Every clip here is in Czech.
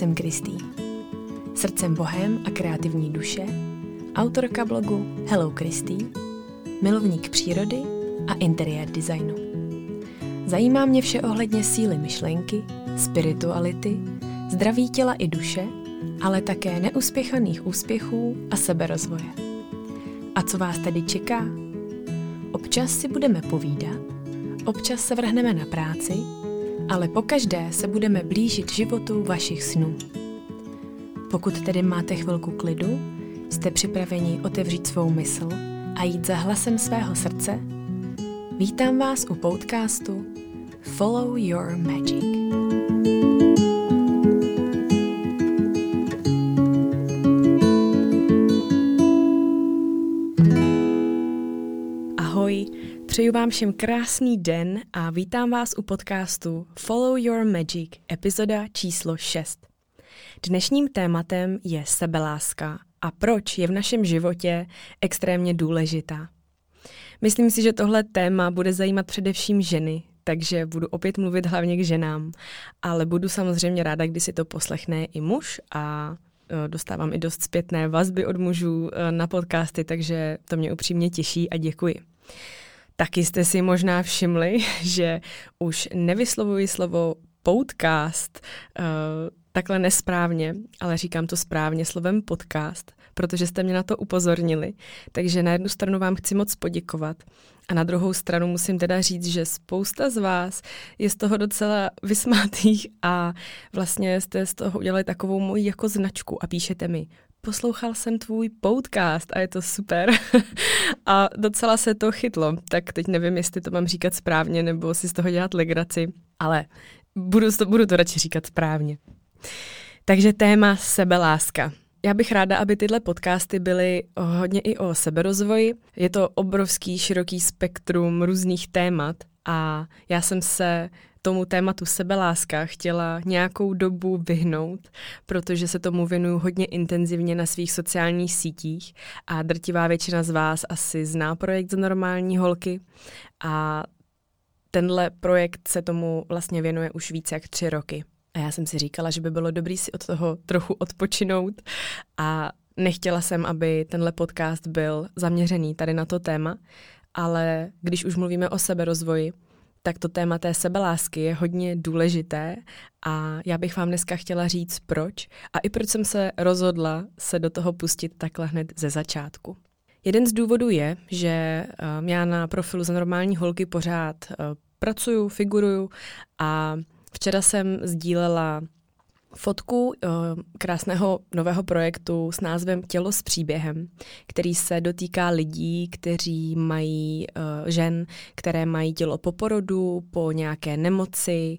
jsem Kristý. Srdcem bohem a kreativní duše, autorka blogu Hello Kristý, milovník přírody a interiér designu. Zajímá mě vše ohledně síly myšlenky, spirituality, zdraví těla i duše, ale také neuspěchaných úspěchů a seberozvoje. A co vás tady čeká? Občas si budeme povídat, občas se vrhneme na práci, ale pokaždé se budeme blížit životu vašich snů. Pokud tedy máte chvilku klidu, jste připraveni otevřít svou mysl a jít za hlasem svého srdce, vítám vás u podcastu Follow Your Magic. Přeju vám všem krásný den a vítám vás u podcastu Follow Your Magic, epizoda číslo 6. Dnešním tématem je sebeláska a proč je v našem životě extrémně důležitá. Myslím si, že tohle téma bude zajímat především ženy, takže budu opět mluvit hlavně k ženám, ale budu samozřejmě ráda, když si to poslechne i muž a e, dostávám i dost zpětné vazby od mužů e, na podcasty, takže to mě upřímně těší a děkuji. Taky jste si možná všimli, že už nevyslovuji slovo podcast uh, takhle nesprávně, ale říkám to správně slovem podcast, protože jste mě na to upozornili. Takže na jednu stranu vám chci moc poděkovat a na druhou stranu musím teda říct, že spousta z vás je z toho docela vysmátých a vlastně jste z toho udělali takovou moji jako značku a píšete mi poslouchal jsem tvůj podcast a je to super. a docela se to chytlo, tak teď nevím, jestli to mám říkat správně nebo si z toho dělat legraci, ale budu to, budu to radši říkat správně. Takže téma sebeláska. Já bych ráda, aby tyhle podcasty byly hodně i o seberozvoji. Je to obrovský, široký spektrum různých témat a já jsem se tomu tématu sebeláska chtěla nějakou dobu vyhnout, protože se tomu věnuju hodně intenzivně na svých sociálních sítích a drtivá většina z vás asi zná projekt z normální holky a tenhle projekt se tomu vlastně věnuje už více jak tři roky. A já jsem si říkala, že by bylo dobré si od toho trochu odpočinout a nechtěla jsem, aby tenhle podcast byl zaměřený tady na to téma, ale když už mluvíme o seberozvoji, tak to téma té sebelásky je hodně důležité a já bych vám dneska chtěla říct proč a i proč jsem se rozhodla se do toho pustit takhle hned ze začátku. Jeden z důvodů je, že um, já na profilu za normální holky pořád uh, pracuju, figuruju a včera jsem sdílela fotku uh, krásného nového projektu s názvem Tělo s příběhem, který se dotýká lidí, kteří mají uh, žen, které mají tělo po porodu, po nějaké nemoci,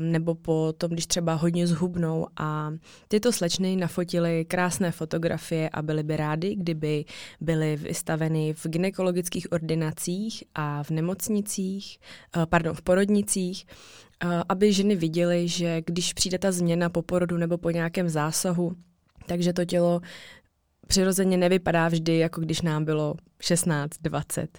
nebo po tom, když třeba hodně zhubnou. A tyto slečny nafotily krásné fotografie a byly by rády, kdyby byly vystaveny v ginekologických ordinacích a v nemocnicích, pardon, v porodnicích, aby ženy viděly, že když přijde ta změna po porodu nebo po nějakém zásahu, takže to tělo přirozeně nevypadá vždy, jako když nám bylo 16, 20.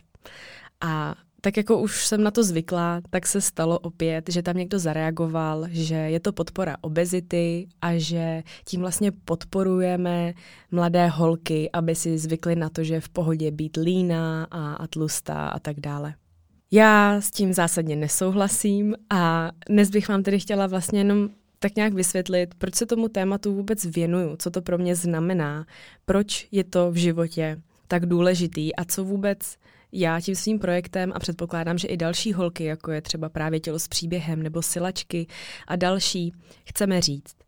A tak jako už jsem na to zvykla, tak se stalo opět, že tam někdo zareagoval, že je to podpora obezity a že tím vlastně podporujeme mladé holky, aby si zvykly na to, že je v pohodě být líná a, a tlustá a tak dále. Já s tím zásadně nesouhlasím a dnes bych vám tedy chtěla vlastně jenom tak nějak vysvětlit, proč se tomu tématu vůbec věnuju, co to pro mě znamená, proč je to v životě tak důležitý a co vůbec já tím svým projektem a předpokládám, že i další holky, jako je třeba právě tělo s příběhem nebo silačky a další, chceme říct.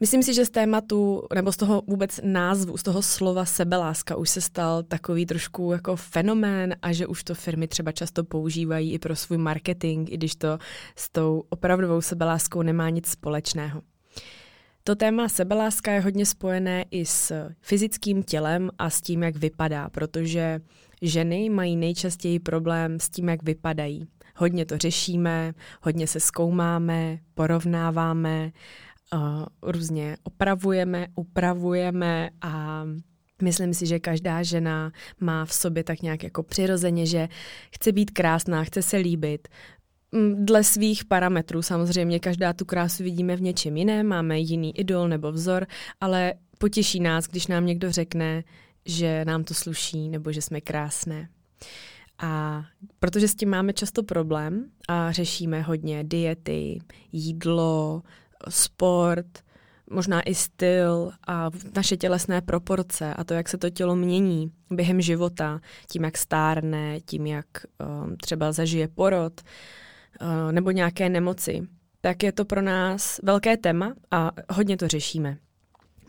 Myslím si, že z tématu, nebo z toho vůbec názvu, z toho slova sebeláska už se stal takový trošku jako fenomén a že už to firmy třeba často používají i pro svůj marketing, i když to s tou opravdovou sebeláskou nemá nic společného. To téma sebeláska je hodně spojené i s fyzickým tělem a s tím, jak vypadá, protože ženy mají nejčastěji problém s tím, jak vypadají. Hodně to řešíme, hodně se zkoumáme, porovnáváme, uh, různě opravujeme, upravujeme a Myslím si, že každá žena má v sobě tak nějak jako přirozeně, že chce být krásná, chce se líbit, mm, dle svých parametrů. Samozřejmě každá tu krásu vidíme v něčem jiném, máme jiný idol nebo vzor, ale potěší nás, když nám někdo řekne, že nám to sluší nebo že jsme krásné. A protože s tím máme často problém a řešíme hodně diety, jídlo, sport, možná i styl a naše tělesné proporce a to, jak se to tělo mění během života, tím, jak stárne, tím, jak um, třeba zažije porod uh, nebo nějaké nemoci, tak je to pro nás velké téma a hodně to řešíme.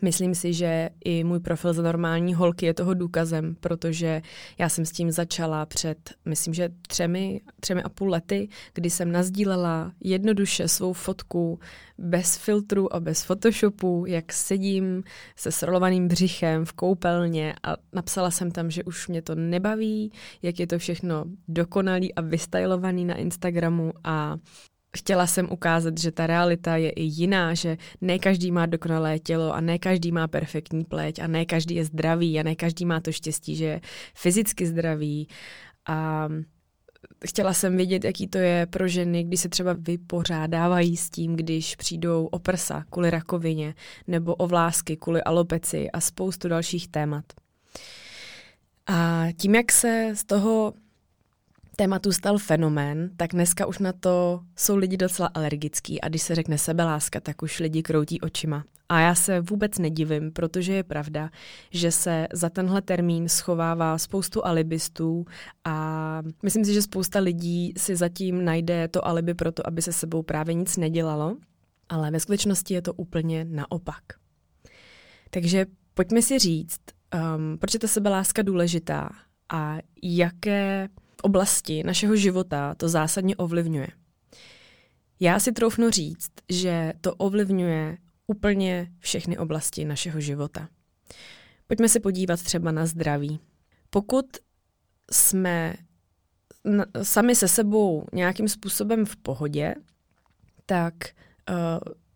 Myslím si, že i můj profil za normální holky je toho důkazem, protože já jsem s tím začala před, myslím, že třemi, třemi a půl lety, kdy jsem nazdílela jednoduše svou fotku bez filtru a bez photoshopu, jak sedím se srolovaným břichem v koupelně a napsala jsem tam, že už mě to nebaví, jak je to všechno dokonalý a vystylovaný na Instagramu a chtěla jsem ukázat, že ta realita je i jiná, že ne každý má dokonalé tělo a ne každý má perfektní pleť a ne každý je zdravý a ne každý má to štěstí, že je fyzicky zdravý. A chtěla jsem vědět, jaký to je pro ženy, když se třeba vypořádávají s tím, když přijdou o prsa kvůli rakovině nebo o vlásky kvůli alopeci a spoustu dalších témat. A tím, jak se z toho tématu stal fenomén, tak dneska už na to jsou lidi docela alergický a když se řekne sebeláska, tak už lidi kroutí očima. A já se vůbec nedivím, protože je pravda, že se za tenhle termín schovává spoustu alibistů a myslím si, že spousta lidí si zatím najde to alibi pro to, aby se sebou právě nic nedělalo, ale ve skutečnosti je to úplně naopak. Takže pojďme si říct, um, proč je ta sebeláska důležitá a jaké oblasti našeho života to zásadně ovlivňuje. Já si troufnu říct, že to ovlivňuje úplně všechny oblasti našeho života. Pojďme se podívat třeba na zdraví. Pokud jsme sami se sebou nějakým způsobem v pohodě, tak uh,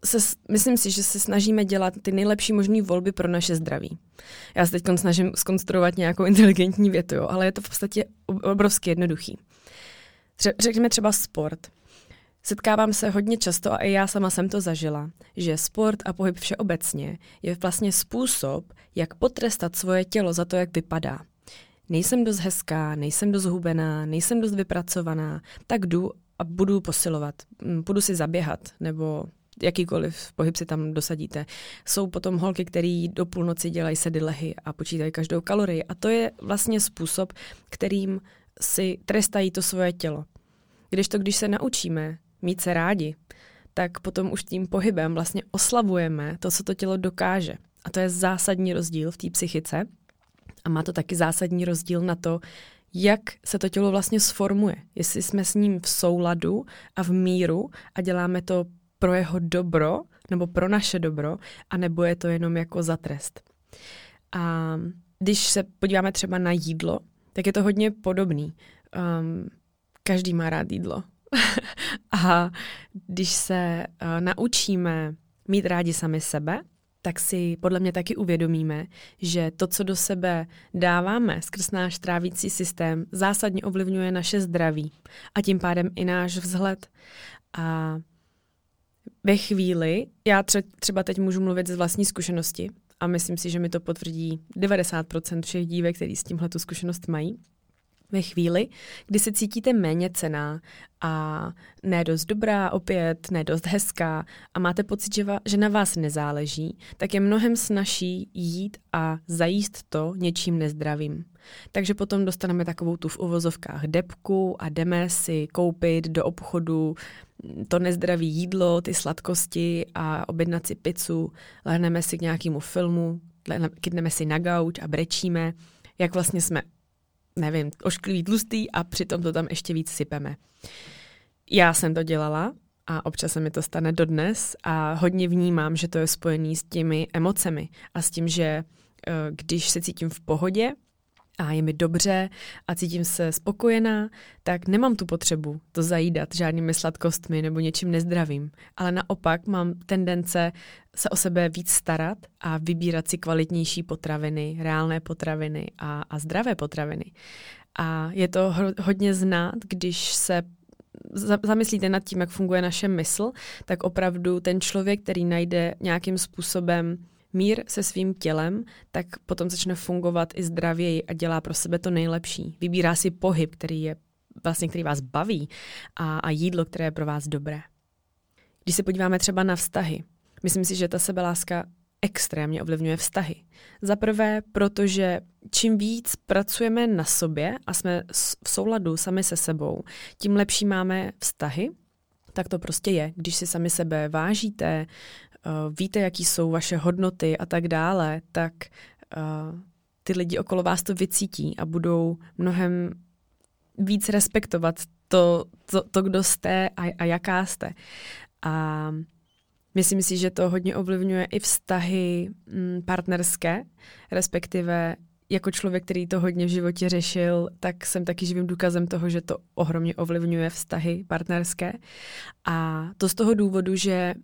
se, myslím si, že se snažíme dělat ty nejlepší možné volby pro naše zdraví. Já se teď snažím skonstruovat nějakou inteligentní větu, jo, ale je to v podstatě obrovsky jednoduchý. Tře- řekněme třeba sport. Setkávám se hodně často, a i já sama jsem to zažila, že sport a pohyb všeobecně je vlastně způsob, jak potrestat svoje tělo za to, jak vypadá. Nejsem dost hezká, nejsem dost hubená, nejsem dost vypracovaná, tak jdu a budu posilovat. Budu si zaběhat, nebo jakýkoliv pohyb si tam dosadíte. Jsou potom holky, které do půlnoci dělají sedilehy a počítají každou kalorii. A to je vlastně způsob, kterým si trestají to svoje tělo. Když to, když se naučíme mít se rádi, tak potom už tím pohybem vlastně oslavujeme to, co to tělo dokáže. A to je zásadní rozdíl v té psychice. A má to taky zásadní rozdíl na to, jak se to tělo vlastně sformuje. Jestli jsme s ním v souladu a v míru a děláme to pro jeho dobro nebo pro naše dobro, a nebo je to jenom jako za trest. A když se podíváme třeba na jídlo, tak je to hodně podobný. Um, každý má rád jídlo. a když se uh, naučíme mít rádi sami sebe, tak si podle mě taky uvědomíme, že to, co do sebe dáváme skrz náš trávící systém, zásadně ovlivňuje naše zdraví a tím pádem i náš vzhled. A ve chvíli, já třeba teď můžu mluvit z vlastní zkušenosti a myslím si, že mi to potvrdí 90% všech dívek, který s tímhle tu zkušenost mají, ve chvíli, kdy se cítíte méně cená a ne dost dobrá opět, ne dost hezká a máte pocit, že, va, že na vás nezáleží, tak je mnohem snažší jít a zajíst to něčím nezdravým. Takže potom dostaneme takovou tu v uvozovkách depku a jdeme si koupit do obchodu to nezdravé jídlo, ty sladkosti a objednat si pizzu, lehneme si k nějakému filmu, kydneme si na gauč a brečíme, jak vlastně jsme nevím, ošklivý tlustý a přitom to tam ještě víc sypeme. Já jsem to dělala a občas se mi to stane dodnes a hodně vnímám, že to je spojený s těmi emocemi a s tím, že eh, když se cítím v pohodě, a je mi dobře a cítím se spokojená, tak nemám tu potřebu to zajídat žádnými sladkostmi nebo něčím nezdravým. Ale naopak mám tendence se o sebe víc starat a vybírat si kvalitnější potraviny, reálné potraviny a, a zdravé potraviny. A je to hodně znát, když se zamyslíte nad tím, jak funguje naše mysl, tak opravdu ten člověk, který najde nějakým způsobem mír se svým tělem, tak potom začne fungovat i zdravěji a dělá pro sebe to nejlepší. Vybírá si pohyb, který je vlastně, který vás baví a, a jídlo, které je pro vás dobré. Když se podíváme třeba na vztahy, myslím si, že ta sebeláska extrémně ovlivňuje vztahy. Za prvé, protože čím víc pracujeme na sobě a jsme v souladu sami se sebou, tím lepší máme vztahy. Tak to prostě je. Když si sami sebe vážíte, víte, jaký jsou vaše hodnoty a tak dále, tak eh, ty lidi okolo vás to vycítí a budou mnohem víc respektovat to, to, to kdo jste a, a jaká jste. A myslím si, že to hodně ovlivňuje i vztahy mm, partnerské, respektive jako člověk, který to hodně v životě řešil, tak jsem taky živým důkazem toho, že to ohromně ovlivňuje vztahy partnerské. A to z toho důvodu, že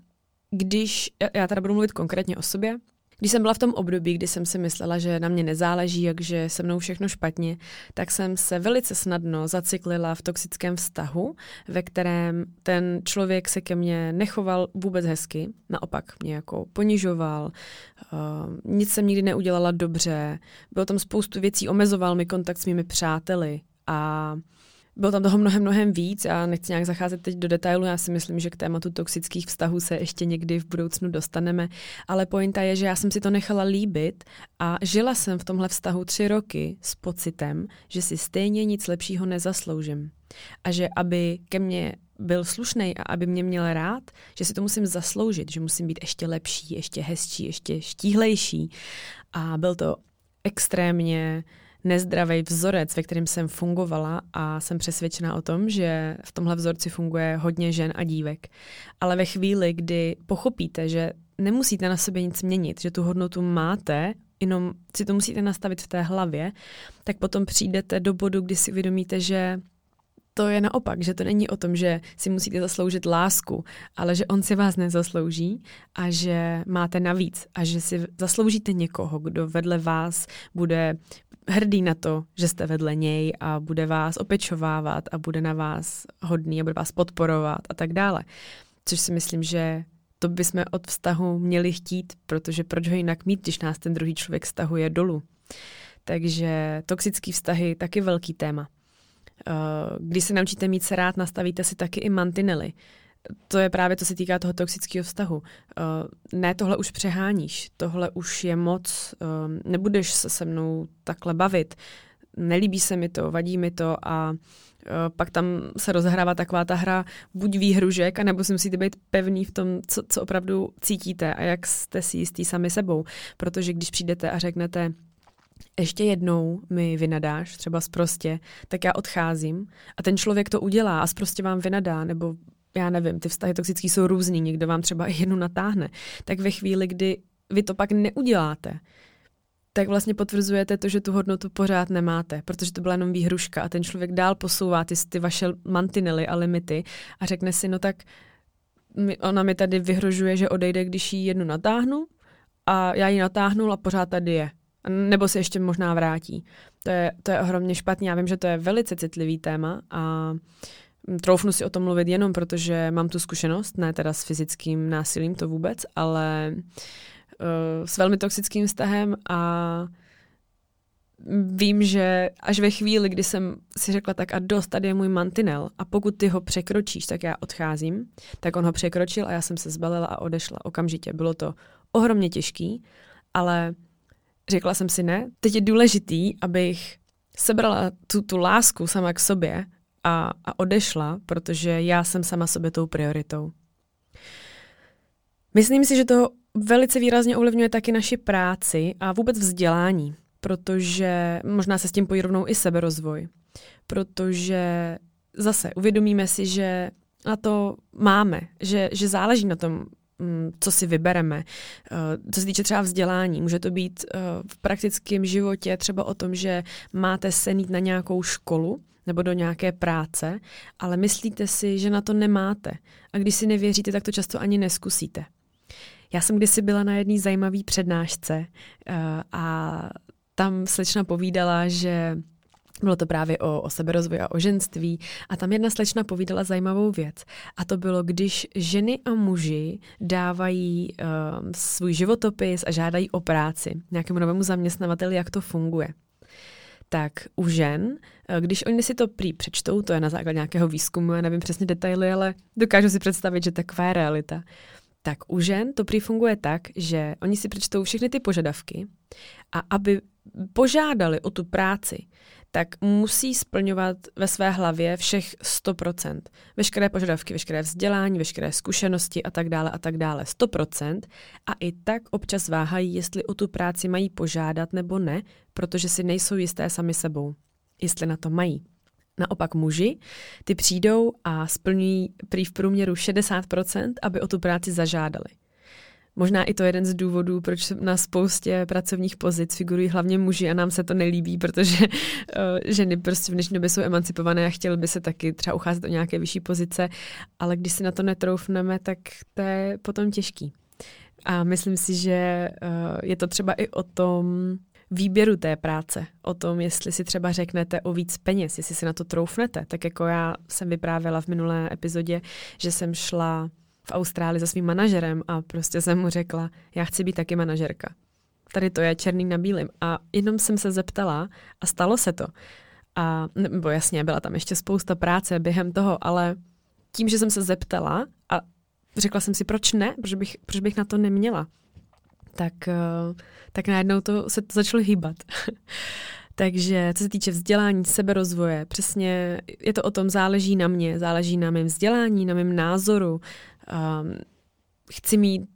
když, já teda budu mluvit konkrétně o sobě, když jsem byla v tom období, kdy jsem si myslela, že na mě nezáleží, jakže se mnou všechno špatně, tak jsem se velice snadno zaciklila v toxickém vztahu, ve kterém ten člověk se ke mně nechoval vůbec hezky, naopak mě jako ponižoval, uh, nic jsem nikdy neudělala dobře, bylo tam spoustu věcí, omezoval mi kontakt s mými přáteli a bylo tam toho mnohem, mnohem víc. Já nechci nějak zacházet teď do detailu, já si myslím, že k tématu toxických vztahů se ještě někdy v budoucnu dostaneme, ale pointa je, že já jsem si to nechala líbit a žila jsem v tomhle vztahu tři roky s pocitem, že si stejně nic lepšího nezasloužím. A že aby ke mně byl slušný a aby mě měl rád, že si to musím zasloužit, že musím být ještě lepší, ještě hezčí, ještě štíhlejší. A byl to extrémně nezdravý vzorec, ve kterém jsem fungovala a jsem přesvědčena o tom, že v tomhle vzorci funguje hodně žen a dívek. Ale ve chvíli, kdy pochopíte, že nemusíte na sobě nic měnit, že tu hodnotu máte, jenom si to musíte nastavit v té hlavě, tak potom přijdete do bodu, kdy si uvědomíte, že to je naopak, že to není o tom, že si musíte zasloužit lásku, ale že on si vás nezaslouží a že máte navíc a že si zasloužíte někoho, kdo vedle vás bude hrdý na to, že jste vedle něj a bude vás opečovávat a bude na vás hodný a bude vás podporovat a tak dále. Což si myslím, že to bychom od vztahu měli chtít, protože proč ho jinak mít, když nás ten druhý člověk stahuje dolů. Takže toxický vztahy taky velký téma. Eh, když se naučíte mít se rád, nastavíte si taky i mantinely to je právě, to se týká toho toxického vztahu. Uh, ne, tohle už přeháníš, tohle už je moc, uh, nebudeš se se mnou takhle bavit, nelíbí se mi to, vadí mi to a pak tam se rozhrává taková ta hra buď výhružek, anebo si musíte být pevný v tom, co, co opravdu cítíte a jak jste si jistý sami sebou. Protože když přijdete a řeknete, ještě jednou mi vynadáš, třeba zprostě, tak já odcházím a ten člověk to udělá a zprostě vám vynadá, nebo já nevím, ty vztahy toxické jsou různý, někdo vám třeba jednu natáhne, tak ve chvíli, kdy vy to pak neuděláte, tak vlastně potvrzujete to, že tu hodnotu pořád nemáte, protože to byla jenom výhruška a ten člověk dál posouvá ty, ty vaše mantinely a limity a řekne si, no tak ona mi tady vyhrožuje, že odejde, když ji jednu natáhnu a já ji natáhnu a pořád tady je. Nebo se ještě možná vrátí. To je, to je ohromně špatně. Já vím, že to je velice citlivý téma a Troufnu si o tom mluvit jenom protože mám tu zkušenost, ne teda s fyzickým násilím, to vůbec, ale uh, s velmi toxickým vztahem a vím, že až ve chvíli, kdy jsem si řekla tak a dost, tady je můj mantinel a pokud ty ho překročíš, tak já odcházím, tak on ho překročil a já jsem se zbalila a odešla okamžitě. Bylo to ohromně těžký, ale řekla jsem si ne, teď je důležitý, abych sebrala tu, tu lásku sama k sobě a, a odešla, protože já jsem sama sobě tou prioritou. Myslím si, že to velice výrazně ovlivňuje taky naši práci a vůbec vzdělání, protože možná se s tím pojí rovnou i seberozvoj, protože zase uvědomíme si, že na to máme, že, že záleží na tom, co si vybereme. Eh, co se týče třeba vzdělání, může to být eh, v praktickém životě třeba o tom, že máte se na nějakou školu, nebo do nějaké práce, ale myslíte si, že na to nemáte. A když si nevěříte, tak to často ani neskusíte. Já jsem kdysi byla na jedné zajímavé přednášce uh, a tam slečna povídala, že Bylo to právě o, o seberozvoji a o ženství a tam jedna slečna povídala zajímavou věc a to bylo, když ženy a muži dávají uh, svůj životopis a žádají o práci nějakému novému zaměstnavateli, jak to funguje. Tak u žen, eh, když oni si to prý přečtou, to je na základě nějakého výzkumu, já nevím přesně detaily, ale dokážu si představit, že taková je realita. Tak u žen to prý funguje tak, že oni si přečtou všechny ty požadavky a aby požádali o tu práci, tak musí splňovat ve své hlavě všech 100%. Veškeré požadavky, veškeré vzdělání, veškeré zkušenosti a tak dále a tak dále. 100%. A i tak občas váhají, jestli o tu práci mají požádat nebo ne, protože si nejsou jisté sami sebou. Jestli na to mají. Naopak muži, ty přijdou a splňují prý v průměru 60%, aby o tu práci zažádali. Možná i to je jeden z důvodů, proč na spoustě pracovních pozic figurují hlavně muži a nám se to nelíbí, protože uh, ženy prostě v dnešní době jsou emancipované a chtěly by se taky třeba ucházet o nějaké vyšší pozice, ale když si na to netroufneme, tak to je potom těžký. A myslím si, že uh, je to třeba i o tom, výběru té práce, o tom, jestli si třeba řeknete o víc peněz, jestli si na to troufnete. Tak jako já jsem vyprávěla v minulé epizodě, že jsem šla v Austrálii za svým manažerem a prostě jsem mu řekla, já chci být taky manažerka. Tady to je černý na bílým. A jenom jsem se zeptala a stalo se to. A, nebo jasně, byla tam ještě spousta práce během toho, ale tím, že jsem se zeptala a řekla jsem si, proč ne, proč bych, proč bych na to neměla, tak, eh, tak najednou to se to začalo hýbat. Takže co se týče vzdělání, seberozvoje, přesně je to o tom, záleží na mě, záleží na mém vzdělání, na mém názoru, um, chci mít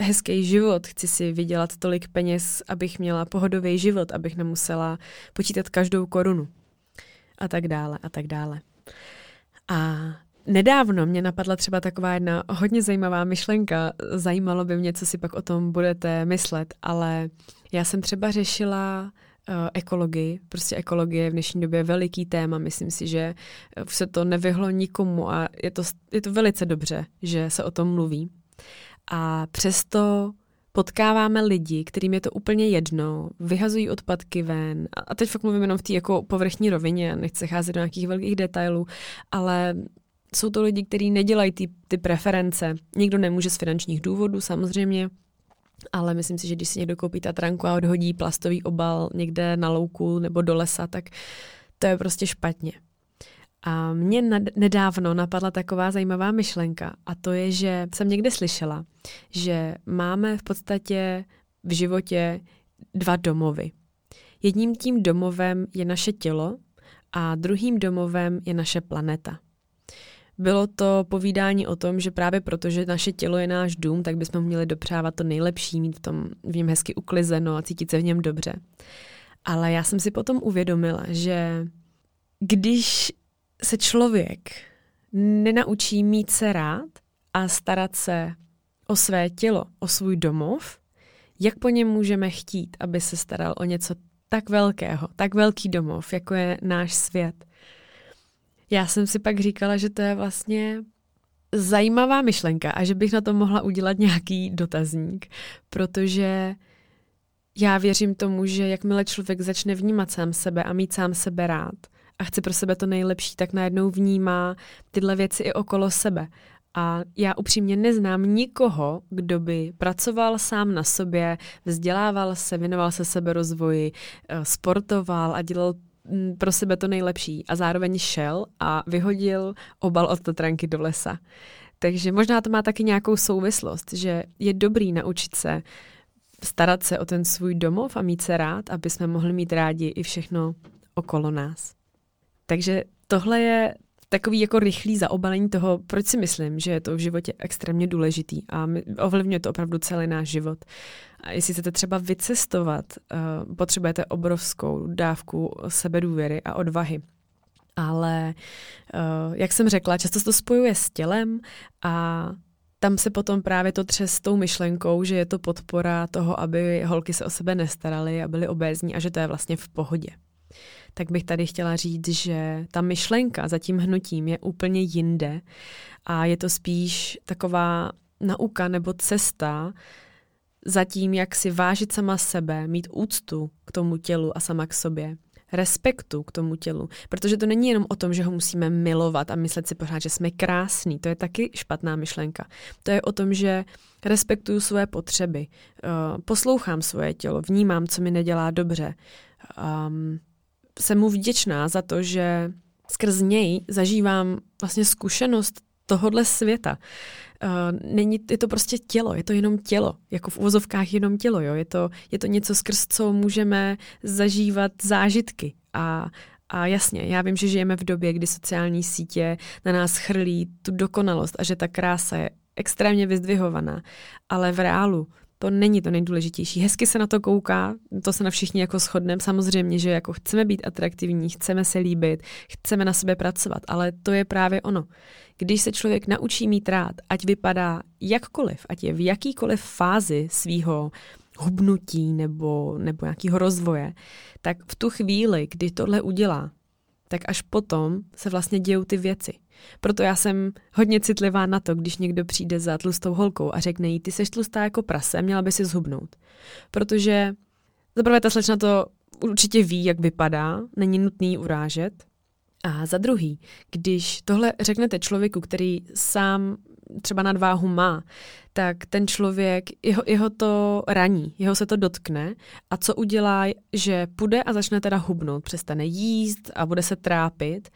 hezký život, chci si vydělat tolik peněz, abych měla pohodový život, abych nemusela počítat každou korunu a tak dále a tak dále. A nedávno mě napadla třeba taková jedna hodně zajímavá myšlenka. Zajímalo by mě, co si pak o tom budete myslet, ale já jsem třeba řešila ekologii. Prostě ekologie je v dnešní době veliký téma. Myslím si, že už se to nevyhlo nikomu a je to, je to velice dobře, že se o tom mluví. A přesto potkáváme lidi, kterým je to úplně jedno, vyhazují odpadky ven. A teď fakt mluvím jenom v té jako povrchní rovině, nechci cházet do nějakých velkých detailů, ale jsou to lidi, kteří nedělají ty, ty preference. Někdo nemůže z finančních důvodů samozřejmě, ale myslím si, že když si někdo koupí tatranku a odhodí plastový obal někde na louku nebo do lesa, tak to je prostě špatně. A mě nedávno napadla taková zajímavá myšlenka a to je, že jsem někde slyšela, že máme v podstatě v životě dva domovy. Jedním tím domovem je naše tělo a druhým domovem je naše planeta. Bylo to povídání o tom, že právě protože naše tělo je náš dům, tak bychom měli dopřávat to nejlepší, mít v, tom, v něm hezky uklizeno a cítit se v něm dobře. Ale já jsem si potom uvědomila, že když se člověk nenaučí mít se rád a starat se o své tělo, o svůj domov, jak po něm můžeme chtít, aby se staral o něco tak velkého, tak velký domov, jako je náš svět. Já jsem si pak říkala, že to je vlastně zajímavá myšlenka a že bych na to mohla udělat nějaký dotazník, protože já věřím tomu, že jakmile člověk začne vnímat sám sebe a mít sám sebe rád a chce pro sebe to nejlepší, tak najednou vnímá tyhle věci i okolo sebe. A já upřímně neznám nikoho, kdo by pracoval sám na sobě, vzdělával se, věnoval se seberozvoji, eh, sportoval a dělal pro sebe to nejlepší a zároveň šel a vyhodil obal od Tatranky do lesa. Takže možná to má taky nějakou souvislost, že je dobrý naučit se starat se o ten svůj domov a mít se rád, aby jsme mohli mít rádi i všechno okolo nás. Takže tohle je takový jako rychlý zaobalení toho, proč si myslím, že je to v životě extrémně důležitý a ovlivňuje to opravdu celý náš život. A jestli chcete třeba vycestovat, uh, potřebujete obrovskou dávku sebedůvěry a odvahy. Ale, uh, jak jsem řekla, často se to spojuje s tělem a tam se potom právě to tře s tou myšlenkou, že je to podpora toho, aby holky se o sebe nestaraly a byly obézní a že to je vlastně v pohodě tak bych tady chtěla říct, že ta myšlenka za tím hnutím je úplně jinde a je to spíš taková nauka nebo cesta za tím, jak si vážit sama sebe, mít úctu k tomu tělu a sama k sobě, respektu k tomu tělu. Protože to není jenom o tom, že ho musíme milovat a myslet si pořád, že jsme krásní. To je taky špatná myšlenka. To je o tom, že respektuju své potřeby, uh, poslouchám svoje tělo, vnímám, co mi nedělá dobře. Um, jsem mu vděčná za to, že skrz něj zažívám vlastně zkušenost tohodle světa. Uh, není, je to prostě tělo, je to jenom tělo, jako v uvozovkách jenom tělo, jo? Je, to, je to něco, skrz co můžeme zažívat zážitky a, a jasně, já vím, že žijeme v době, kdy sociální sítě na nás chrlí tu dokonalost a že ta krása je extrémně vyzdvihovaná, ale v reálu to není to nejdůležitější. Hezky se na to kouká, to se na všichni jako shodneme. Samozřejmě, že jako chceme být atraktivní, chceme se líbit, chceme na sebe pracovat, ale to je právě ono. Když se člověk naučí mít rád, ať vypadá jakkoliv, ať je v jakýkoliv fázi svýho hubnutí nebo, nebo nějakého rozvoje, tak v tu chvíli, kdy tohle udělá, tak až potom se vlastně dějou ty věci. Proto já jsem hodně citlivá na to, když někdo přijde za tlustou holkou a řekne jí, ty seš tlustá jako prase, měla by si zhubnout. Protože zaprvé ta slečna to určitě ví, jak vypadá, není nutný urážet. A za druhý, když tohle řeknete člověku, který sám třeba nadváhu má, tak ten člověk, jeho, jeho to raní, jeho se to dotkne a co udělá, že půjde a začne teda hubnout, přestane jíst a bude se trápit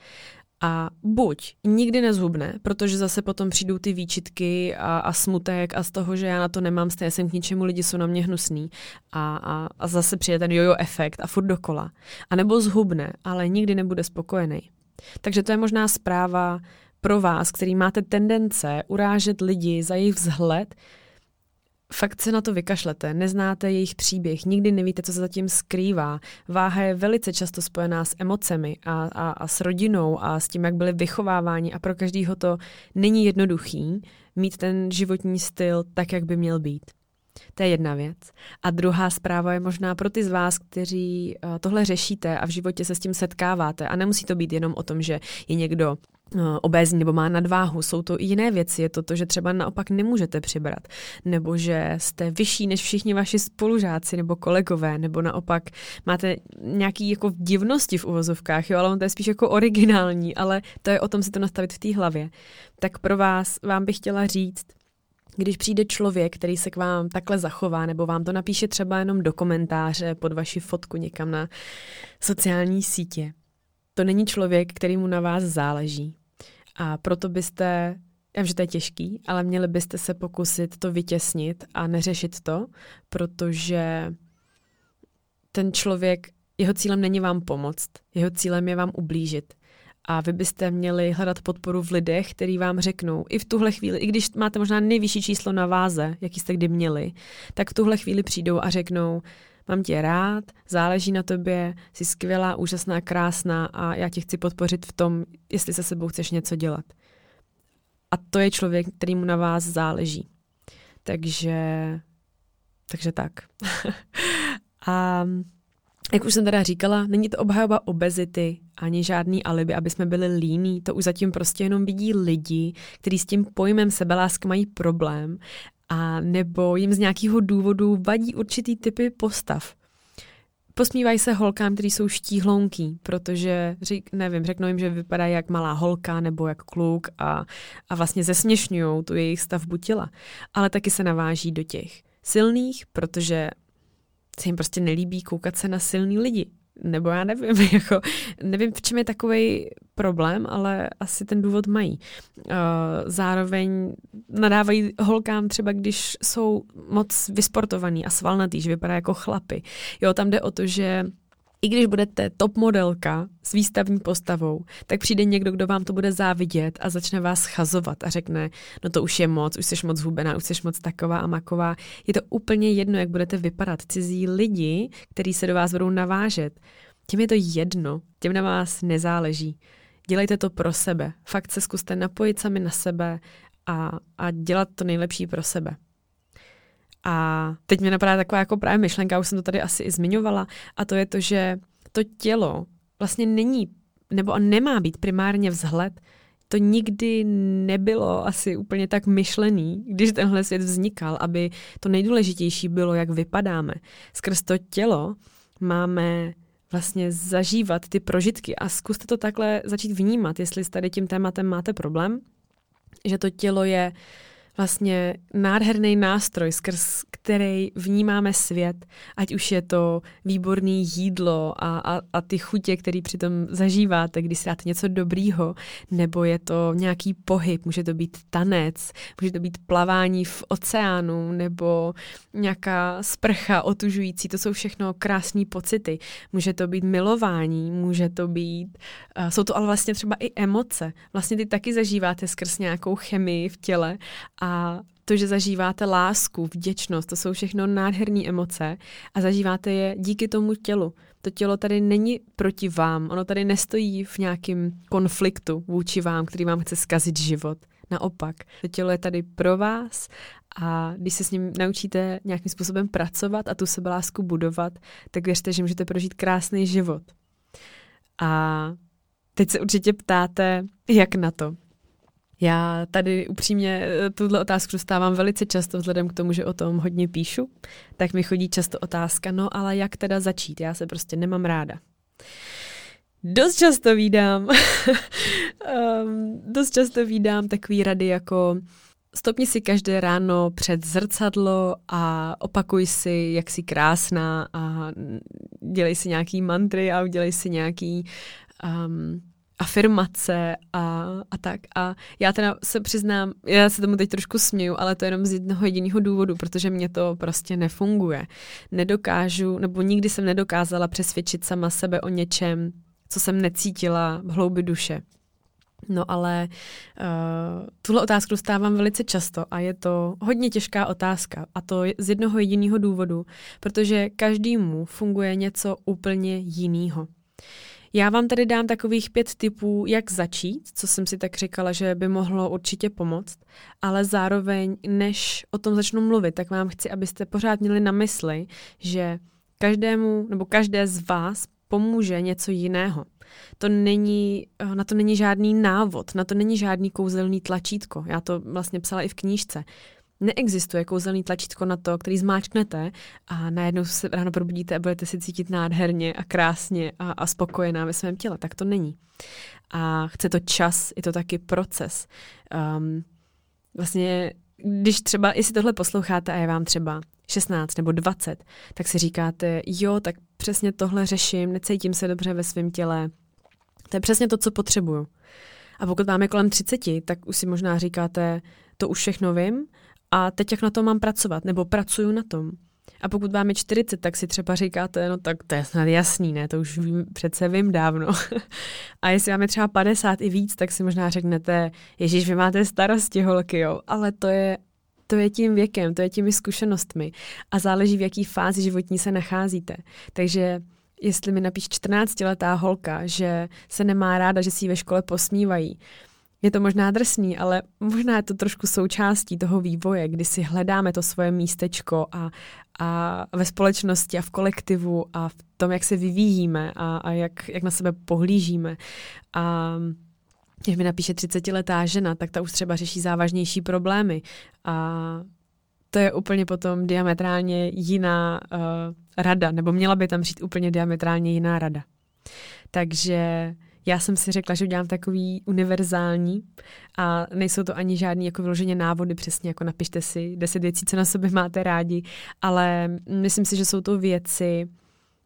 a buď nikdy nezhubne, protože zase potom přijdou ty výčitky a, a smutek a z toho, že já na to nemám, stejně jsem k ničemu, lidi jsou na mě hnusný a, a, a zase přijde ten jojo efekt a furt dokola. A nebo zhubne, ale nikdy nebude spokojený. Takže to je možná zpráva pro vás, který máte tendence urážet lidi za jejich vzhled, Fakt se na to vykašlete, neznáte jejich příběh, nikdy nevíte, co se zatím skrývá. Váha je velice často spojená s emocemi a, a, a s rodinou a s tím, jak byli vychováváni a pro každýho to není jednoduchý mít ten životní styl tak, jak by měl být. To je jedna věc. A druhá zpráva je možná pro ty z vás, kteří eh, tohle řešíte a v životě se s tím setkáváte. A nemusí to být jenom o tom, že je někdo obézní nebo má nadváhu. Jsou to i jiné věci. Je to to, že třeba naopak nemůžete přibrat, nebo že jste vyšší než všichni vaši spolužáci nebo kolegové, nebo naopak máte nějaký jako divnosti v uvozovkách, jo, ale on to je spíš jako originální, ale to je o tom si to nastavit v té hlavě. Tak pro vás vám bych chtěla říct, když přijde člověk, který se k vám takhle zachová, nebo vám to napíše třeba jenom do komentáře pod vaši fotku někam na sociální sítě, to není člověk, který mu na vás záleží. A proto byste, já vím, že to je těžký, ale měli byste se pokusit to vytěsnit a neřešit to, protože ten člověk, jeho cílem není vám pomoct, jeho cílem je vám ublížit. A vy byste měli hledat podporu v lidech, který vám řeknou, i v tuhle chvíli, i když máte možná nejvyšší číslo na váze, jaký jste kdy měli, tak v tuhle chvíli přijdou a řeknou, mám tě rád, záleží na tobě, jsi skvělá, úžasná, krásná a já tě chci podpořit v tom, jestli se sebou chceš něco dělat. A to je člověk, který mu na vás záleží. Takže, takže tak. a jak už jsem teda říkala, není to obhajoba obezity, ani žádný alibi, aby jsme byli líní, to už zatím prostě jenom vidí lidi, kteří s tím pojmem sebeláska mají problém a nebo jim z nějakého důvodu vadí určitý typy postav. Posmívají se holkám, kteří jsou štíhlounký, protože, řík, nevím, řeknou jim, že vypadají jak malá holka nebo jak kluk a, a vlastně zesměšňují tu jejich stavbu těla. Ale taky se naváží do těch silných, protože se jim prostě nelíbí koukat se na silný lidi. Nebo já nevím, jako, nevím, v čem je takový problém, ale asi ten důvod mají. Uh, zároveň nadávají holkám třeba, když jsou moc vysportovaný a svalnatý, že vypadá jako chlapy. Jo, tam jde o to, že i když budete top modelka s výstavní postavou, tak přijde někdo, kdo vám to bude závidět a začne vás schazovat a řekne, no to už je moc, už jsi moc hubená, už jsi moc taková a maková. Je to úplně jedno, jak budete vypadat. Cizí lidi, kteří se do vás budou navážet, těm je to jedno, těm na vás nezáleží. Dělejte to pro sebe. Fakt se zkuste napojit sami na sebe a, a dělat to nejlepší pro sebe. A teď mi napadá taková jako právě myšlenka, už jsem to tady asi i zmiňovala, a to je to, že to tělo vlastně není nebo nemá být primárně vzhled, to nikdy nebylo asi úplně tak myšlený, když tenhle svět vznikal, aby to nejdůležitější bylo, jak vypadáme. Skrz to tělo máme vlastně zažívat ty prožitky a zkuste to takhle začít vnímat, jestli s tady tím tématem máte problém, že to tělo je uh, vlastně nádherný nástroj, skrz který vnímáme svět, ať už je to výborný jídlo a, a, a ty chutě, které přitom zažíváte, když si dáte něco dobrýho, nebo je to nějaký pohyb, může to být tanec, může to být plavání v oceánu, nebo nějaká sprcha otužující, to jsou všechno krásné pocity. Může to být milování, může to být, uh, jsou to ale vlastně třeba i emoce. Vlastně ty taky zažíváte skrz nějakou chemii v těle a a to, že zažíváte lásku, vděčnost, to jsou všechno nádherné emoce a zažíváte je díky tomu tělu. To tělo tady není proti vám, ono tady nestojí v nějakém konfliktu vůči vám, který vám chce zkazit život. Naopak, to tělo je tady pro vás a když se s ním naučíte nějakým způsobem pracovat a tu sebelásku budovat, tak věřte, že můžete prožít krásný život. A teď se určitě ptáte, jak na to. Já tady upřímně eh, tuhle otázku dostávám velice často, vzhledem k tomu, že o tom hodně píšu, tak mi chodí často otázka, no ale jak teda začít? Já se prostě nemám ráda. Dost často vídám, um, dost často vídám takový rady jako stopni si každé ráno před zrcadlo a opakuj si, jak jsi krásná a dělej si nějaký mantry a udělej si nějaký um, afirmace a, a tak. A já teda se přiznám, já se tomu teď trošku směju, ale to jenom z jednoho jediného důvodu, protože mě to prostě nefunguje. Nedokážu, nebo nikdy jsem nedokázala přesvědčit sama sebe o něčem, co jsem necítila v hloubi duše. No ale uh, tuhle otázku dostávám velice často a je to hodně těžká otázka a to z jednoho jediného důvodu, protože každému funguje něco úplně jiného. Já vám tady dám takových pět typů, jak začít, co jsem si tak říkala, že by mohlo určitě pomoct, ale zároveň, než o tom začnu mluvit, tak vám chci, abyste pořád měli na mysli, že každému nebo každé z vás pomůže něco jiného. To není, na to není žádný návod, na to není žádný kouzelný tlačítko. Já to vlastně psala i v knížce. Neexistuje kouzelný tlačítko na to, který zmáčknete a najednou se ráno probudíte a budete si cítit nádherně a krásně a, a spokojená ve svém těle. Tak to není. A chce to čas, je to taky proces. Um, vlastně, když třeba, jestli tohle posloucháte a je vám třeba 16 nebo 20, tak si říkáte, jo, tak přesně tohle řeším, necítím se dobře ve svém těle. To je přesně to, co potřebuju. A pokud máme kolem 30, tak už si možná říkáte, to už všechno vím a teď jak na tom mám pracovat, nebo pracuju na tom. A pokud máme 40, tak si třeba říkáte, no tak to je snad jasný, ne, to už vím, přece vím dávno. a jestli máme třeba 50 i víc, tak si možná řeknete, ježíš, vy máte starosti, holky, jo, ale to je to je tím věkem, to je těmi zkušenostmi a záleží, v jaký fázi životní se nacházíte. Takže jestli mi napíš 14-letá holka, že se nemá ráda, že si ji ve škole posmívají, je to možná drsný, ale možná je to trošku součástí toho vývoje, kdy si hledáme to svoje místečko a, a ve společnosti a v kolektivu a v tom, jak se vyvíjíme a, a jak, jak na sebe pohlížíme. A když mi napíše 30-letá žena, tak ta už třeba řeší závažnější problémy. A to je úplně potom diametrálně jiná uh, rada, nebo měla by tam přijít úplně diametrálně jiná rada. Takže já jsem si řekla, že udělám takový univerzální a nejsou to ani žádný jako vyloženě návody, přesně jako napište si deset věcí, co na sobě máte rádi, ale myslím si, že jsou to věci,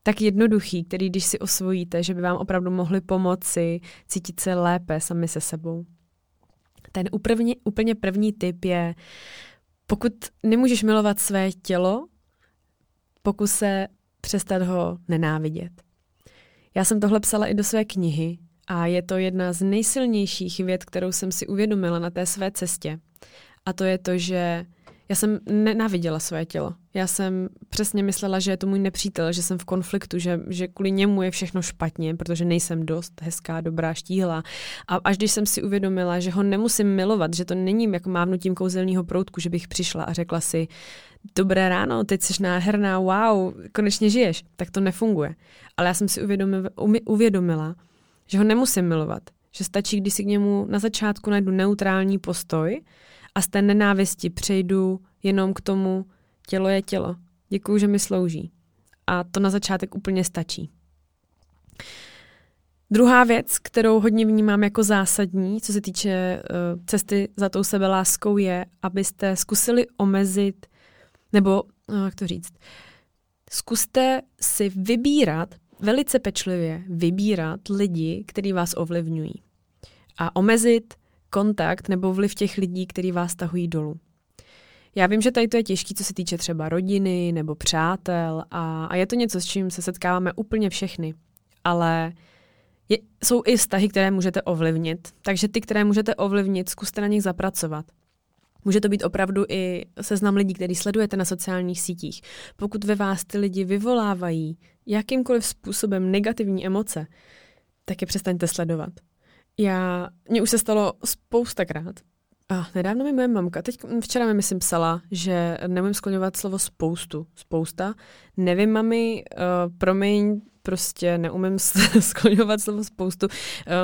tak jednoduchý, který když si osvojíte, že by vám opravdu mohly pomoci cítit se lépe sami se sebou. Ten úplně, úplně první tip je, pokud nemůžeš milovat své tělo, pokus se přestat ho nenávidět. Já jsem tohle psala i do své knihy a je to jedna z nejsilnějších věd, kterou jsem si uvědomila na té své cestě. A to je to, že já jsem nenáviděla své tělo. Já jsem přesně myslela, že je to můj nepřítel, že jsem v konfliktu, že, že kvůli němu je všechno špatně, protože nejsem dost hezká, dobrá, štíhlá. A až když jsem si uvědomila, že ho nemusím milovat, že to není jako mávnutím kouzelného proutku, že bych přišla a řekla si, dobré ráno, teď jsi nádherná, wow, konečně žiješ, tak to nefunguje. Ale já jsem si uvědomila že ho nemusím milovat, že stačí, když si k němu na začátku najdu neutrální postoj a z té nenávisti přejdu jenom k tomu, tělo je tělo. Děkuju, že mi slouží. A to na začátek úplně stačí. Druhá věc, kterou hodně vnímám jako zásadní, co se týče uh, cesty za tou sebeláskou, je, abyste zkusili omezit, nebo uh, jak to říct, zkuste si vybírat, velice pečlivě vybírat lidi, kteří vás ovlivňují. A omezit kontakt nebo vliv těch lidí, kteří vás tahují dolů. Já vím, že tady to je těžké, co se týče třeba rodiny nebo přátel a, a je to něco, s čím se setkáváme úplně všechny. Ale je, jsou i vztahy, které můžete ovlivnit. Takže ty, které můžete ovlivnit, zkuste na nich zapracovat. Může to být opravdu i seznam lidí, který sledujete na sociálních sítích. Pokud ve vás ty lidi vyvolávají jakýmkoliv způsobem negativní emoce, tak je přestaňte sledovat. Já, mně už se stalo spoustakrát. A nedávno mi moje mamka, teď včera mi myslím psala, že nemůžu skloňovat slovo spoustu, spousta. Nevím, mami, uh, promiň, prostě neumím skloňovat slovo spoustu. Uh,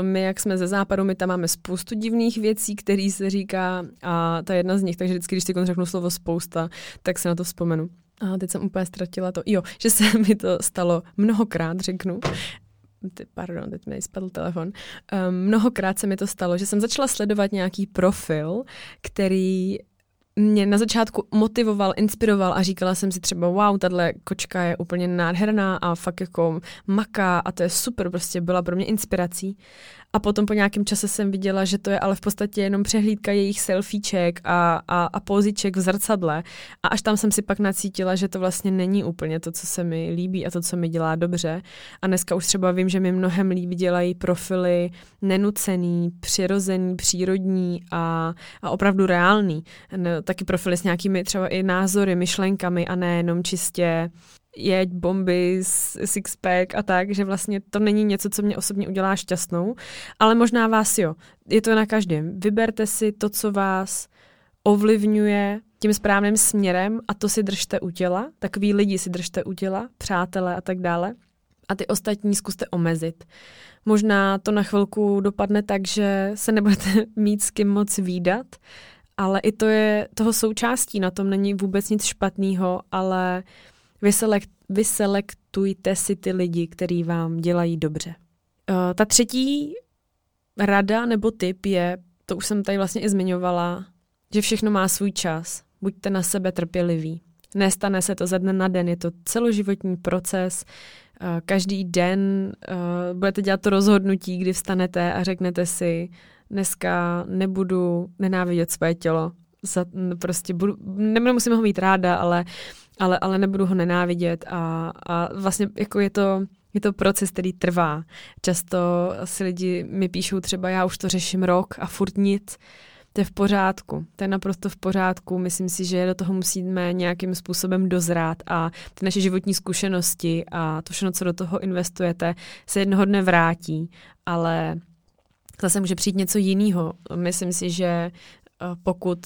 my, jak jsme ze západu, my tam máme spoustu divných věcí, které se říká a ta jedna z nich, takže vždycky, když si řeknu slovo spousta, tak se na to vzpomenu. A teď jsem úplně ztratila to. Jo, že se mi to stalo mnohokrát, řeknu pardon, teď mi spadl telefon, um, mnohokrát se mi to stalo, že jsem začala sledovat nějaký profil, který mě na začátku motivoval, inspiroval a říkala jsem si třeba, wow, tahle kočka je úplně nádherná a fakt jako maká a to je super, prostě byla pro mě inspirací. A potom po nějakém čase jsem viděla, že to je ale v podstatě jenom přehlídka jejich selfieček a, a, a poziček v zrcadle. A až tam jsem si pak nacítila, že to vlastně není úplně to, co se mi líbí a to, co mi dělá dobře. A dneska už třeba vím, že mi mnohem líbí dělají profily nenucený, přirozený, přírodní a, a opravdu reálný. No, taky profily s nějakými třeba i názory, myšlenkami a ne jenom čistě jeď, bomby, sixpack a tak, že vlastně to není něco, co mě osobně udělá šťastnou, ale možná vás jo. Je to na každém. Vyberte si to, co vás ovlivňuje tím správným směrem a to si držte u těla. Takový lidi si držte u těla, přátelé a tak dále. A ty ostatní zkuste omezit. Možná to na chvilku dopadne tak, že se nebudete mít s kým moc výdat, ale i to je toho součástí, na tom není vůbec nic špatného, ale Vyselekt, vyselektujte si ty lidi, kteří vám dělají dobře. Uh, ta třetí rada nebo tip je, to už jsem tady vlastně i zmiňovala, že všechno má svůj čas. Buďte na sebe trpěliví. Nestane se to ze dne na den, je to celoživotní proces. Uh, každý den uh, budete dělat to rozhodnutí, kdy vstanete a řeknete si, dneska nebudu nenávidět své tělo. Za, prostě budu, nemusím ho mít ráda, ale ale, ale nebudu ho nenávidět a, a vlastně jako je to, je to proces, který trvá. Často si lidi mi píšou třeba, já už to řeším rok a furt nic. To je v pořádku, to je naprosto v pořádku. Myslím si, že do toho musíme nějakým způsobem dozrát a ty naše životní zkušenosti a to všechno, co do toho investujete, se jednoho dne vrátí, ale zase může přijít něco jiného. Myslím si, že eh, pokud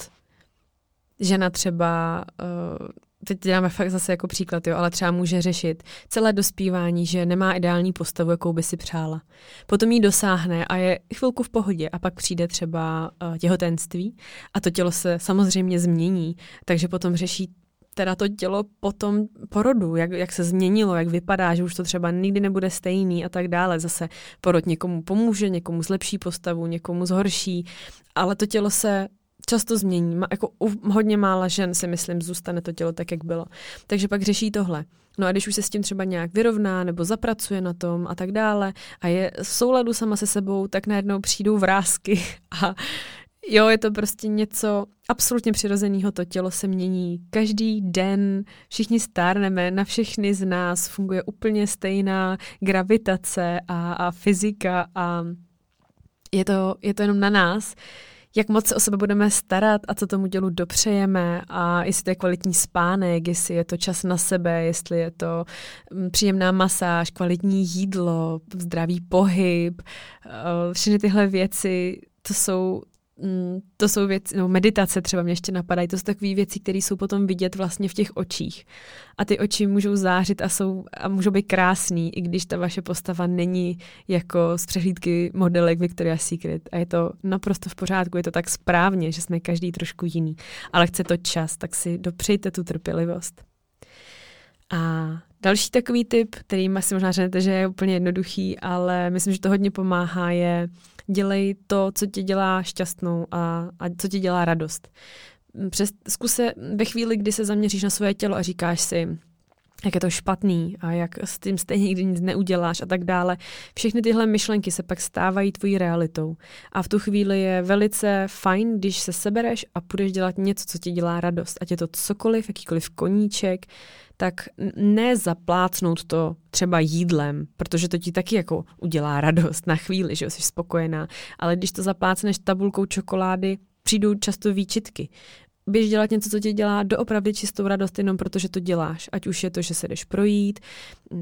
žena třeba uh, teď děláme fakt zase jako příklad, jo, ale třeba může řešit celé dospívání, že nemá ideální postavu, jakou by si přála. Potom jí dosáhne a je chvilku v pohodě a pak přijde třeba uh, těhotenství a to tělo se samozřejmě změní, takže potom řeší teda to tělo po tom porodu, jak, jak se změnilo, jak vypadá, že už to třeba nikdy nebude stejný a tak dále. Zase porod někomu pomůže, někomu zlepší postavu, někomu zhorší, ale to tělo se často změní. Jako u hodně mála žen si myslím, zůstane to tělo tak, jak bylo. Takže pak řeší tohle. No a když už se s tím třeba nějak vyrovná nebo zapracuje na tom a tak dále a je v souladu sama se sebou, tak najednou přijdou vrázky a jo, je to prostě něco absolutně přirozeného, to tělo se mění každý den, všichni stárneme, na všechny z nás funguje úplně stejná gravitace a, a fyzika a je to, je to jenom na nás, jak moc se o sebe budeme starat a co tomu tělu dopřejeme a jestli to je kvalitní spánek, jestli je to čas na sebe, jestli je to mm, příjemná masáž, kvalitní jídlo, zdravý pohyb, eh, všechny tyhle věci, to jsou to jsou věci, no meditace třeba mě ještě napadají, to jsou takové věci, které jsou potom vidět vlastně v těch očích. A ty oči můžou zářit a, jsou, a můžou být krásný, i když ta vaše postava není jako z přehlídky modelek Victoria's Secret. A je to naprosto v pořádku, je to tak správně, že jsme každý trošku jiný. Ale chce to čas, tak si dopřejte tu trpělivost. A Další takový tip, který si možná řeknete, že je úplně jednoduchý, ale myslím, že to hodně pomáhá, je dělej to, co tě dělá šťastnou a, a co ti dělá radost. Přes, zkuse ve chvíli, kdy se zaměříš na svoje tělo a říkáš si, jak je to špatný a jak s tím stejně nikdy nic neuděláš a tak dále. Všechny tyhle myšlenky se pak stávají tvojí realitou. A v tu chvíli je velice fajn, když se sebereš a půjdeš dělat něco, co ti dělá radost. Ať je to cokoliv, jakýkoliv koníček, tak ne zaplácnout to třeba jídlem, protože to ti taky jako udělá radost na chvíli, že jsi spokojená. Ale když to zaplácneš tabulkou čokolády, přijdou často výčitky běž dělat něco, co ti dělá doopravdy čistou radost jenom protože to děláš. Ať už je to, že se jdeš projít,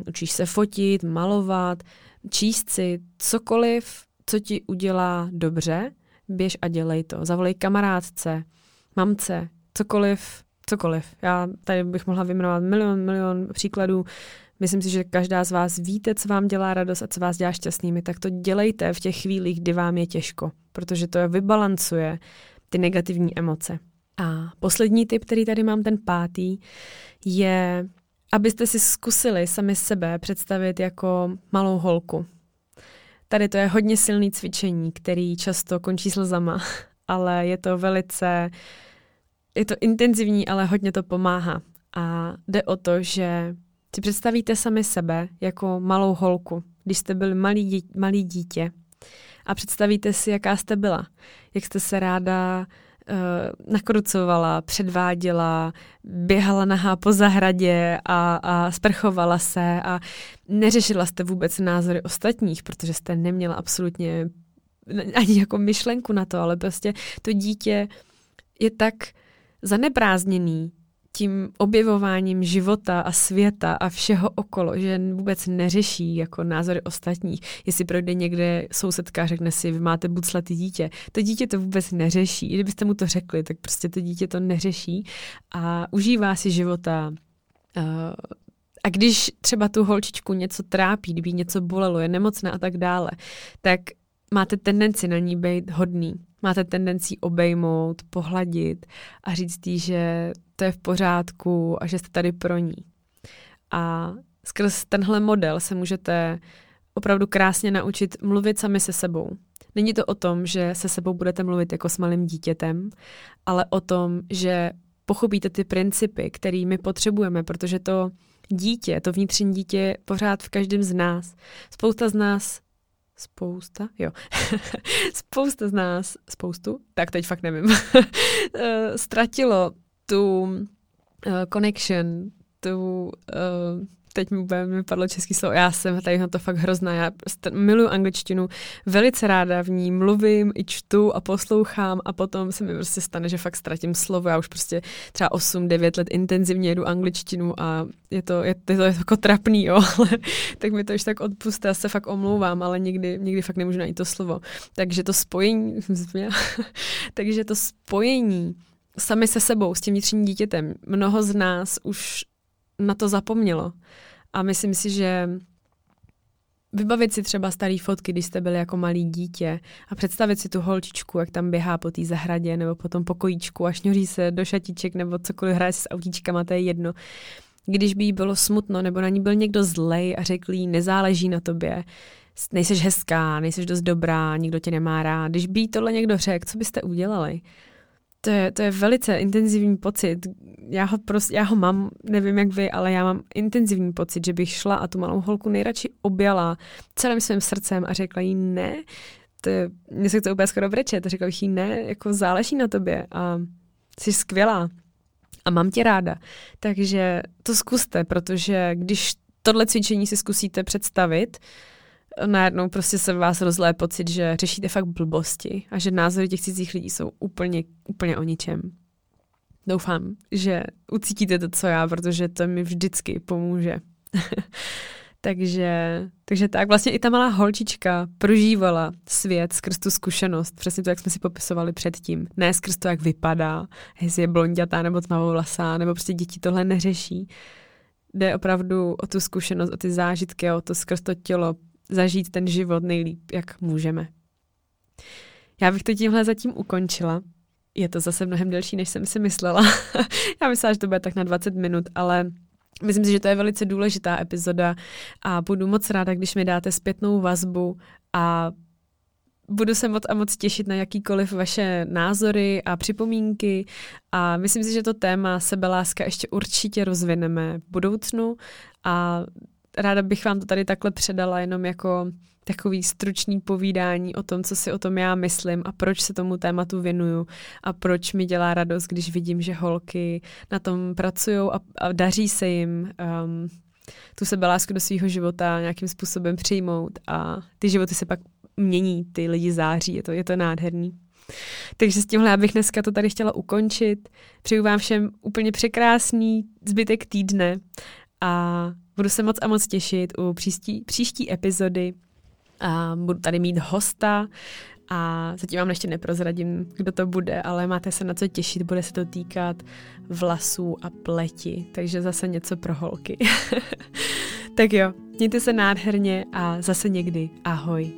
učíš se fotit, malovat, číst si cokoliv, co ti udělá dobře, běž a dělej to. Zavolej kamarádce, mamce, cokoliv, cokoliv. Já tady bych mohla vyjmenovat milion, milion příkladů. Myslím si, že každá z vás víte, co vám dělá radost a co vás dělá šťastnými, tak to dělejte v těch chvílích, kdy vám je těžko, protože to vybalancuje ty negativní emoce. A poslední tip, který tady mám, ten pátý, je, abyste si zkusili sami sebe představit jako malou holku. Tady to je hodně silný cvičení, který často končí slzama, ale je to velice, je to intenzivní, ale hodně to pomáhá. A jde o to, že si představíte sami sebe jako malou holku, když jste byli malý, dítě, malý dítě a představíte si, jaká jste byla, jak jste se ráda nakrucovala, předváděla, běhala nahá po zahradě a, a sprchovala se a neřešila jste vůbec názory ostatních, protože jste neměla absolutně ani jako myšlenku na to, ale prostě to dítě je tak zaneprázdněný tím objevováním života a světa a všeho okolo, že vůbec neřeší jako názory ostatních. Jestli projde někde sousedka, řekne si, vy máte buclatý dítě. To dítě to vůbec neřeší. I kdybyste mu to řekli, tak prostě to dítě to neřeší a užívá si života. Uh, a když třeba tu holčičku něco trápí, kdyby něco bolelo, je nemocná a tak dále, tak máte tendenci na ní být hodný. Máte tendenci obejmout, pohladit a říct jí, že to je v pořádku a že jste tady pro ní. A skrz tenhle model se můžete opravdu krásně naučit mluvit sami se sebou. Není to o tom, že se sebou budete mluvit jako s malým dítětem, ale o tom, že pochopíte ty principy, které my potřebujeme, protože to dítě, to vnitřní dítě pořád v každém z nás. Spousta z nás spousta, jo, spousta z nás, spoustu, tak teď fakt nevím, eh, ztratilo tu uh, connection, tu uh, teď mi úplně mi padlo český slovo, já jsem tady na to fakt hrozná, já prostě miluji angličtinu, velice ráda v ní mluvím i čtu a poslouchám a potom se mi prostě stane, že fakt ztratím slovo, já už prostě třeba 8-9 let intenzivně jedu angličtinu a je to, je, je to jako trapný, jo, ale tak mi to už tak odpuste, já se fakt omlouvám, ale nikdy, nikdy fakt nemůžu najít to slovo. Takže to spojení, takže to spojení sami se sebou, s tím vnitřním dítětem, mnoho z nás už na to zapomnělo. A myslím si, že vybavit si třeba staré fotky, když jste byli jako malý dítě a představit si tu holčičku, jak tam běhá po té zahradě nebo po tom pokojíčku a šňuří se do šatiček nebo cokoliv hraje s autíčkama, to je jedno. Když by jí bylo smutno nebo na ní byl někdo zlej a řekl jí, nezáleží na tobě, nejseš hezká, nejseš dost dobrá, nikdo tě nemá rád. Když by jí tohle někdo řekl, co byste udělali? To je, to je velice intenzivní pocit. Já ho, prostě, já ho mám, nevím jak vy, ale já mám intenzivní pocit, že bych šla a tu malou holku nejradši objala celým svým srdcem a řekla jí ne, to je, mně se to úplně skoro brečet, řekla bych jí ne, jako záleží na tobě a jsi skvělá a mám tě ráda. Takže to zkuste, protože když tohle cvičení si zkusíte představit, najednou prostě se vás rozlé pocit, že řešíte fakt blbosti a že názory těch cizích lidí jsou úplně, úplně o ničem. Doufám, že ucítíte to, co já, protože to mi vždycky pomůže. takže, takže tak, vlastně i ta malá holčička prožívala svět skrz tu zkušenost, přesně to, jak jsme si popisovali předtím. Ne skrz to, jak vypadá, jestli je blondětá nebo tmavovlasá, nebo prostě děti tohle neřeší. Jde opravdu o tu zkušenost, o ty zážitky, o to skrz to tělo zažít ten život nejlíp, jak můžeme. Já bych to tímhle zatím ukončila. Je to zase mnohem delší, než jsem si myslela. Já myslela, že to bude tak na 20 minut, ale Myslím si, že to je velice důležitá epizoda a budu moc ráda, když mi dáte zpětnou vazbu a budu se moc a moc těšit na jakýkoliv vaše názory a připomínky a myslím si, že to téma sebeláska ještě určitě rozvineme v budoucnu a ráda bych vám to tady takhle předala jenom jako takový stručný povídání o tom, co si o tom já myslím a proč se tomu tématu věnuju a proč mi dělá radost, když vidím, že holky na tom pracují a, a daří se jim um, tu sebelásku do svého života nějakým způsobem přijmout a ty životy se pak mění, ty lidi září, je to, je to nádherný. Takže s tímhle já bych dneska to tady chtěla ukončit. Přeju vám všem úplně překrásný zbytek týdne a budu se moc a moc těšit u příští, příští epizody. A budu tady mít hosta a zatím vám ještě neprozradím, kdo to bude, ale máte se na co těšit, bude se to týkat vlasů a pleti, takže zase něco pro holky. tak jo, mějte se nádherně a zase někdy. Ahoj.